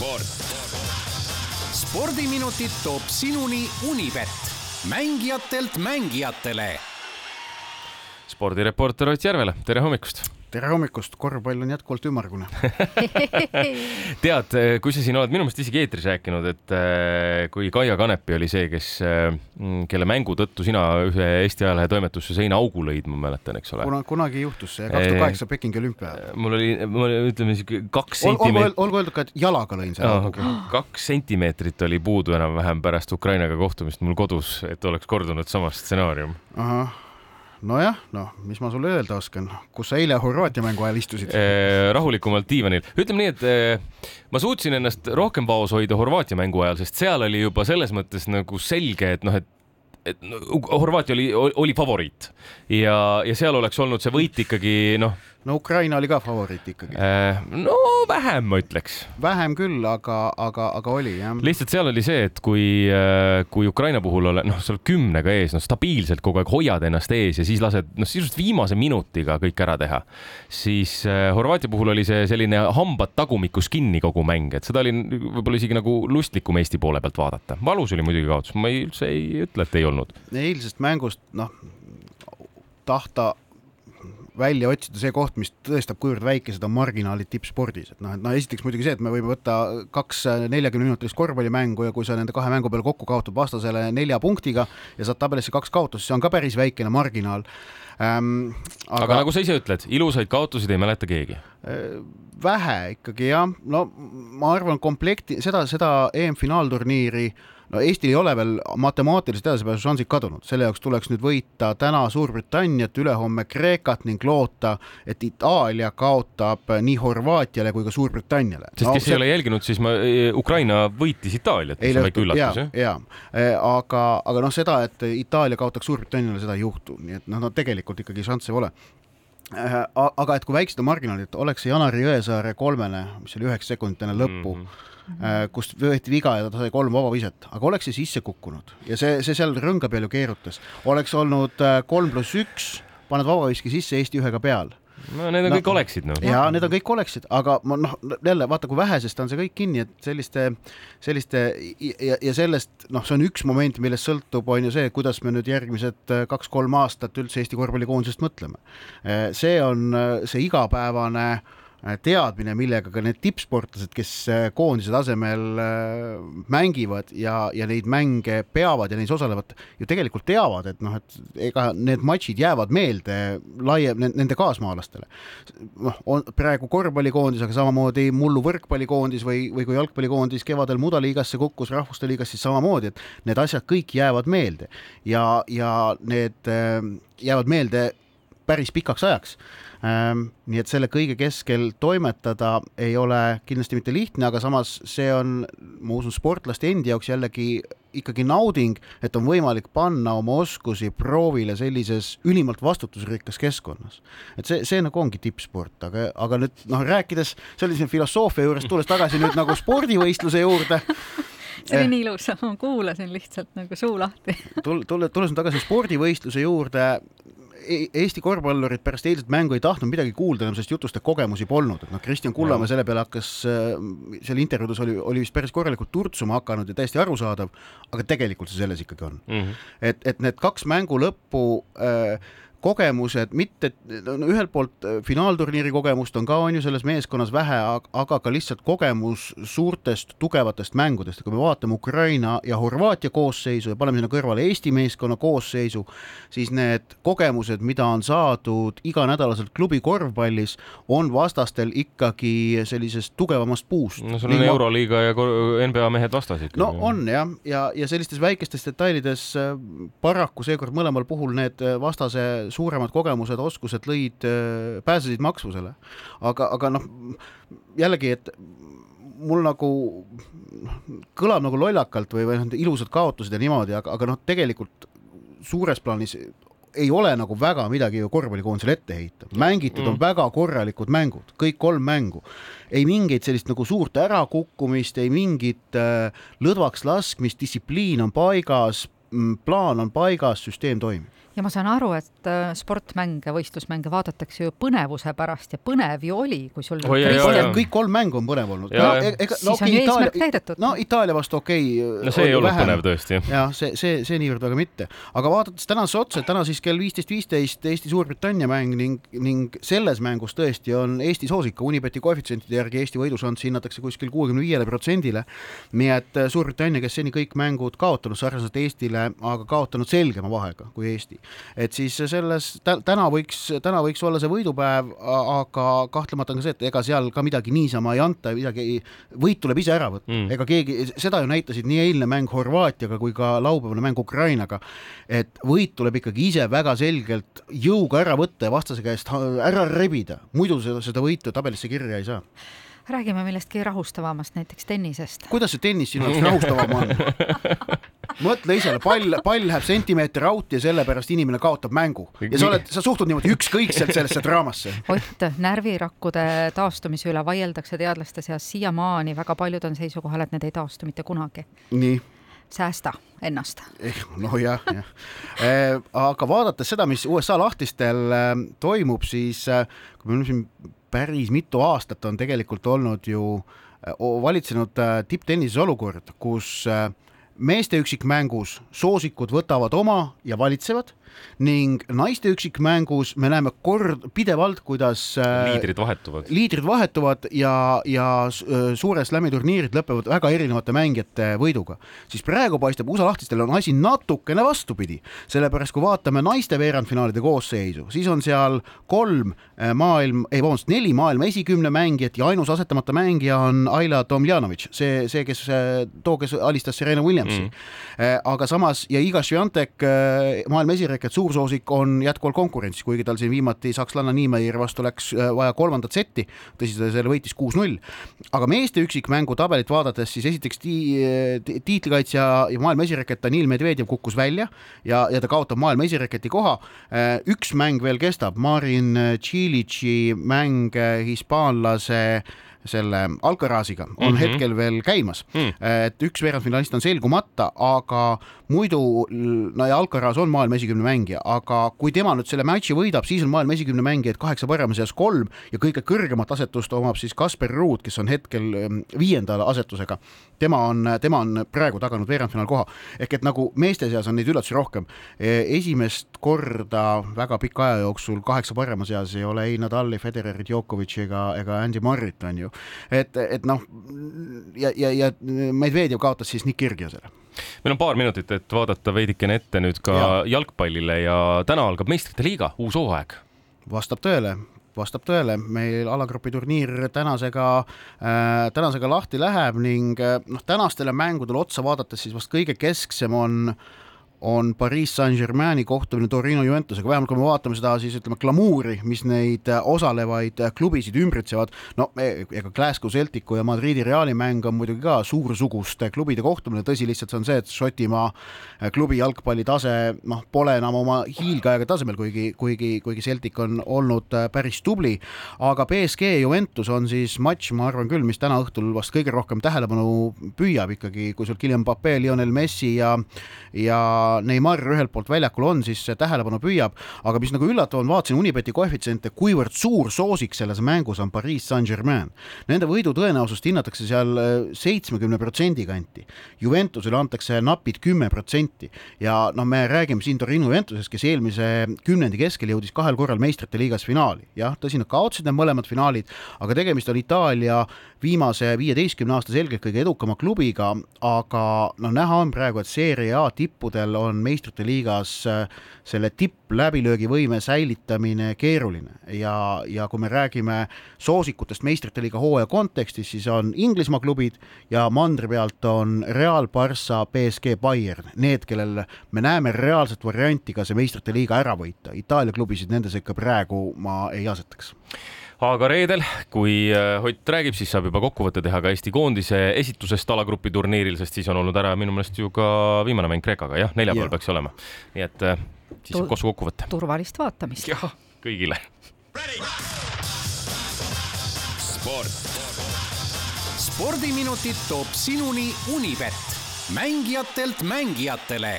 sport. spordiminutid toob sinuni Unibet, mängijatelt mängijatele. spordireporter Ott Järvela, tere hommikust tere hommikust, korvpall on jätkuvalt ümmargune tead, kui sa siin oled minu meelest isegi eetris rääkinud, et äh, kui Kaia Kanepi oli see, kes, äh, kelle mängu tõttu sina ühe Eesti ajalehe toimetusse seina augu lõid, ma mäletan, eks ole Kuna,. kunagi juhtus see, kaks tuhat kaheksa Pekingi olümpia. mul oli, mul oli, ütleme siuke kaks sentimeetrit. olgu öeldud ka, et jalaga lõin selle augu. kaks sentimeetrit oli puudu enam-vähem pärast Ukrainaga kohtumist mul kodus, et oleks kordunud sama stsenaarium. ahah, nojah, noh, mis ma sulle öelda oskan, kus sa eile Horvaatia mängu ajal istusid? Eh, rahulikumalt diivanil. ütleme nii, et eh, ma suutsin ennast rohkem vaos hoida Horvaatia mängu ajal, sest seal oli juba selles mõttes nagu selge, et noh, et et no, Horvaatia oli, oli favoriit ja, ja seal oleks olnud see võit ikkagi noh no Ukraina oli ka favoriit ikkagi. äh,. no vähem, ma ütleks. vähem küll, aga, aga, aga oli jah. lihtsalt seal oli see, et kui, kui Ukraina puhul ole, noh, sa oled kümnega ees, noh, stabiilselt kogu aeg hoiad ennast ees ja siis lased, noh, sisuliselt viimase minutiga kõik ära teha, siis äh, Horvaatia puhul oli see selline hambad tagumikus kinni kogu mäng, et seda oli võib-olla isegi nagu lustlikum Eesti poole pealt vaadata. valus oli muidugi kaotus, ma ei, üldse ei ütle, et ei olnud. eilsest mängust, noh, tahta välja otsida see koht, mis tõestab, kuivõrd väikesed on marginaalid tippspordis, et noh, et no esiteks muidugi see, et me võime võtta kaks neljakümne minutilist korvpallimängu ja kui sa nende kahe mängu peale kokku kaotad vastasele nelja punktiga ja saad tabelisse kaks kaotust, see on ka päris väikene marginaal ähm,. Aga... aga nagu sa ise ütled, ilusaid kaotusi ei mäleta keegi. vähe ikkagi jah, no ma arvan, komplekti, seda, seda EM-finaalturniiri no Eestil ei ole veel matemaatiliselt edasipääsušansid kadunud, selle jaoks tuleks nüüd võita täna Suurbritanniat, ülehomme Kreekat ning loota, et Itaalia kaotab nii Horvaatiale kui ka Suurbritanniale. sest no, kes see... ei ole jälginud, siis ma, Ukraina võitis Itaaliat, mis on väike üllatus, jah? ja, ja., aga, aga noh, seda, et Itaalia kaotaks Suurbritanniale, seda ei juhtu, nii et noh, no tegelikult ikkagi šansse pole aga et kui väiksed on marginaalid, oleks see Janari Jõesaare kolmene, mis oli üheksa sekundit enne lõppu mm, -hmm kust võeti viga ja ta sai kolm vabaviset, aga oleks see sisse kukkunud. Ja see, see seal rõnga peal ju keerutas, oleks olnud kolm pluss üks, paned vabaviske sisse Eesti ühega peal. No need on no, kõik oleksid noh. ja need on kõik oleksid, aga ma noh, jälle vaata, kui vähesest on see kõik kinni, et selliste, selliste ja, ja sellest noh, see on üks moment, millest sõltub, on ju see, kuidas me nüüd järgmised kaks-kolm aastat üldse Eesti korvpallikoondisest mõtleme. see on see igapäevane äh, teadmine, millega ka need tippsportlased, kes äh, koondise tasemel äh, mängivad ja, ja neid mänge peavad ja neis osalevad, ju tegelikult teavad, et noh, et ega need matšid jäävad meelde laiem, nende kaasmaalastele. noh, on praegu korvpallikoondis, aga samamoodi mullu võrkpallikoondis või, või kui jalgpallikoondis kevadel mudaliigasse kukkus, rahvuste liigas, siis samamoodi, et need asjad kõik jäävad meelde ja, ja need äh, jäävad meelde päris pikaks ajaks Ehm, nii et selle kõige keskel toimetada ei ole kindlasti mitte lihtne, aga samas see on, ma usun, sportlaste endi jaoks jällegi ikkagi nauding, et on võimalik panna oma oskusi proovile sellises ülimalt vastutusrikkas keskkonnas. et see, see nagu ongi tippsport, aga, aga nüüd noh, rääkides sellise filosoofia juurest, tulles tagasi nüüd nagu spordivõistluse juurde see oli nii ilus, ma kuulasin lihtsalt nagu suu lahti. tulle, tulle, tulles tagasi spordivõistluse juurde, Eesti korvpallurid pärast eilset mängu ei tahtnud midagi kuulda enam sellest jutust, kogemusi polnud, et noh, Kristjan Kullamäe selle peale hakkas, äh, seal intervjuudes oli, oli vist päris korralikult turtsuma hakanud ja täiesti arusaadav, aga tegelikult see selles ikkagi on mm. -hmm. et, et need kaks mängu lõppu äh, kogemused, mitte no ühelt poolt äh, finaalturniiri kogemust on ka, on ju, selles meeskonnas vähe, aga ka lihtsalt kogemus suurtest tugevatest mängudest ja kui me vaatame Ukraina ja Horvaatia koosseisu ja paneme sinna kõrvale Eesti meeskonna koosseisu, siis need kogemused, mida on saadud iganädalaselt klubi korvpallis, on vastastel ikkagi sellisest tugevamast puust. no sul on Liiga... Euroliiga ja NBA mehed vastas ikka. no on jah, ja, ja, ja sellistes väikestes detailides äh, paraku seekord mõlemal puhul need äh, vastase suuremad kogemused, oskused lõid, äh, pääsesid maksvusele. aga, aga noh, jällegi, et mul nagu kõlab nagu lollakalt või, või noh, ilusad kaotused ja niimoodi, aga, aga noh, tegelikult suures plaanis ei ole nagu väga midagi ju korvpallikoondisele ette heita, mängitud mm. on väga korralikud mängud, kõik kolm mängu. ei mingeid sellist nagu suurt ärakukkumist, ei mingit äh, lõdvaks laskmist, distsipliin on paigas, plaan on paigas, süsteem toimib ja ma saan aru, et äh, sportmänge, võistlusmänge vaadatakse ju põnevuse pärast ja põnev ju oli, kui sul Oi, jaa, jaa. kõik kolm mängu on põnev olnud. No, jah. ega, Siis on ju eesmärk täidetud. no Itaalia vastu okei okay, no see ei olnud põnev tõesti, jah. see, see, see niivõrd väga mitte, aga vaadates tänasesse otsa, täna siis kell viisteist viisteist Eesti-Suurbritannia mäng ning, ning selles mängus tõesti on Eesti soosik, Unibeti koefitsientide järgi Eesti võidušanss hinnatakse kuskil kuuekümne viiele protsendile. nii et äh, Suurbritannia, kes seni kõik mängud kaotanud sarnaselt Eestile, aga kaotanud selgema vahega kui Eesti, et siis selles tä- täna võiks, täna võiks olla see võidupäev, aga kahtlemata on ka see, et ega seal ka midagi niisama ei anta, midagi võit tuleb ise ära võtta Mm. ega keegi, seda ju näitasid nii eilne mäng Horvaatiaga kui ka laupäevane mäng Ukrainaga, et võit tuleb ikkagi ise väga selgelt jõuga ära võtta ja vastase käest ära rebida, muidu seda, seda võitu tabelisse kirja ei saa. Räägime millestki rahustavamast, näiteks tennisest. kuidas see tennis sinu jaoks rahustavam on? mõtle ise, pall, pall läheb sentimeeter out ja sellepärast inimene kaotab mängu ja sa oled, sa suhtud niimoodi ükskõikselt sellesse draamasse. Ott, närvirakkude taastumise üle vaieldakse teadlaste seas siiamaani, väga paljud on seisukohal, et need ei taastu mitte kunagi. nii säästa ennast. Eh, nojah, jah eh,. aga vaadates seda, mis USA lahtistel eh, toimub, siis kui me siin päris mitu aastat on tegelikult olnud ju o- valitsenud eh, tipptennises olukord, kus eh, meeste üksikmängus soosikud võtavad oma ja valitsevad ning naiste üksikmängus me näeme kord pidevalt, kuidas eh, liidrid vahetuvad. liidrid vahetuvad ja, ja öö, suure slam'i turniirid lõpevad väga erinevate mängijate võiduga, siis praegu paistab USA lahtistel on asi natukene vastupidi, sellepärast kui vaatame naiste veerandfinaalide koosseisu, siis on seal kolm eh, maailm, ei vabandust, neli maailma esikümne mängijat ja ainus asetamata mängija on Ayla Tomljanovic, see, see, kes too, kes alistas Serena Williamsi mm.. aga samas ja Iga Swiatek, maailma esireket suursoosik, on jätkuvalt konkurentsis, kuigi tal siin viimati sakslanna Niemeier vastu läks eh, vaja kolmandat setti, tõsi, ta selle võitis kuus-null. aga meeste üksikmängu tabelit vaadates, siis esiteks ti, ti, tiitlikaitsja ja maailma esireket Danil Medvedjev kukkus välja ja, ja ta kaotab maailma esireketi koha. üks mäng veel kestab, Marin Cilici mäng eh, hispaanlase selle Alcaraziga on mm. -hmm. hetkel veel käimas Mm. et üks veerandfinalist on selgumata, aga muidu no ja Alcaraz on maailma esikümne mängija, aga kui tema nüüd selle matši võidab, siis on maailma esikümne mängijaid kaheksa parema seas kolm ja kõige kõrgemat asetust omab siis Kasper Ruud, kes on hetkel ähm, viienda asetusega. tema on, tema on praegu taganud veerandfinaalkoha ehk et nagu meeste seas on neid üllatusi rohkem. esimest korda väga pika aja jooksul kaheksa parema seas ei ole ei Nadali, Federerit, Djokovic'i ega, ega Andy Murry't on ju, et, et noh ja, ja, ja Medvedjev kaotas siis Nick Kyrgiosele meil on paar minutit, et vaadata veidikene ette nüüd ka Ja. jalgpallile ja täna algab meistrite liiga uus hooaeg. vastab tõele, vastab tõele, meil alagrupi turniir tänasega äh,, tänasega lahti läheb ning äh, noh, tänastele mängudele otsa vaadates siis vast kõige kesksem on on Pariis Saint-Germaini kohtumine Torino Juventusega, vähemalt kui me vaatame seda siis ütleme glamuuri, mis neid äh, osalevaid äh, klubisid ümbritsevad, no ega Glasgow Celticu ja Madridi Reali mäng on muidugi ka suursuguste klubide kohtumine, tõsi, lihtsalt see on see, et Šotimaa äh, klubi jalgpalli tase noh, pole enam oma hiilgeaega tasemel, kuigi, kuigi, kuigi Celtic on olnud päris tubli, aga BSG Juventus on siis matš, ma arvan küll, mis täna õhtul vast kõige rohkem tähelepanu püüab ikkagi, kui sul Kylian Mbappe, Lionel Messi ja ja Neimar ühelt poolt väljakul on, siis tähelepanu püüab, aga mis nagu üllatav on, vaatasin Unibeti koefitsiente, kuivõrd suur soosik selles mängus on Pariis Saint-Germain. Nende võidu tõenäosust hinnatakse seal seitsmekümne protsendi kanti. Juventusele antakse napid kümme protsenti ja noh, me räägime siin Torino Juventusest, kes eelmise kümnendi keskel jõudis kahel korral meistrite liigas finaali. jah, tõsi, nad kaotasid need mõlemad finaalid, aga tegemist on Itaalia viimase viieteistkümne aasta selgelt kõige edukama klubiga, aga noh, näha on praegu, et Serie A tippudel on meistrite liigas äh, selle tippläbilöögivõime säilitamine keeruline. Ja, ja kui me räägime soosikutest meistrite liiga hooaja kontekstis, siis on Inglismaa klubid ja mandri pealt on Real, Barca, BSG, Bayern, need, kellel me näeme reaalset varianti ka see meistrite liiga ära võita. Itaalia klubisid nende sekka praegu ma ei asetaks aga reedel, kui äh, Ott räägib, siis saab juba kokkuvõtte teha ka Eesti koondise esitusest alagrupi turniiril, sest siis on olnud ära minu meelest ju ka viimane mäng Kreekaga, jah, neljapäeval peaks olema. nii et äh, siis saab koos kokkuvõtte. turvalist vaatamist. jah, kõigile. sport. spordiminutid toob sinuni Unibet, mängijatelt mängijatele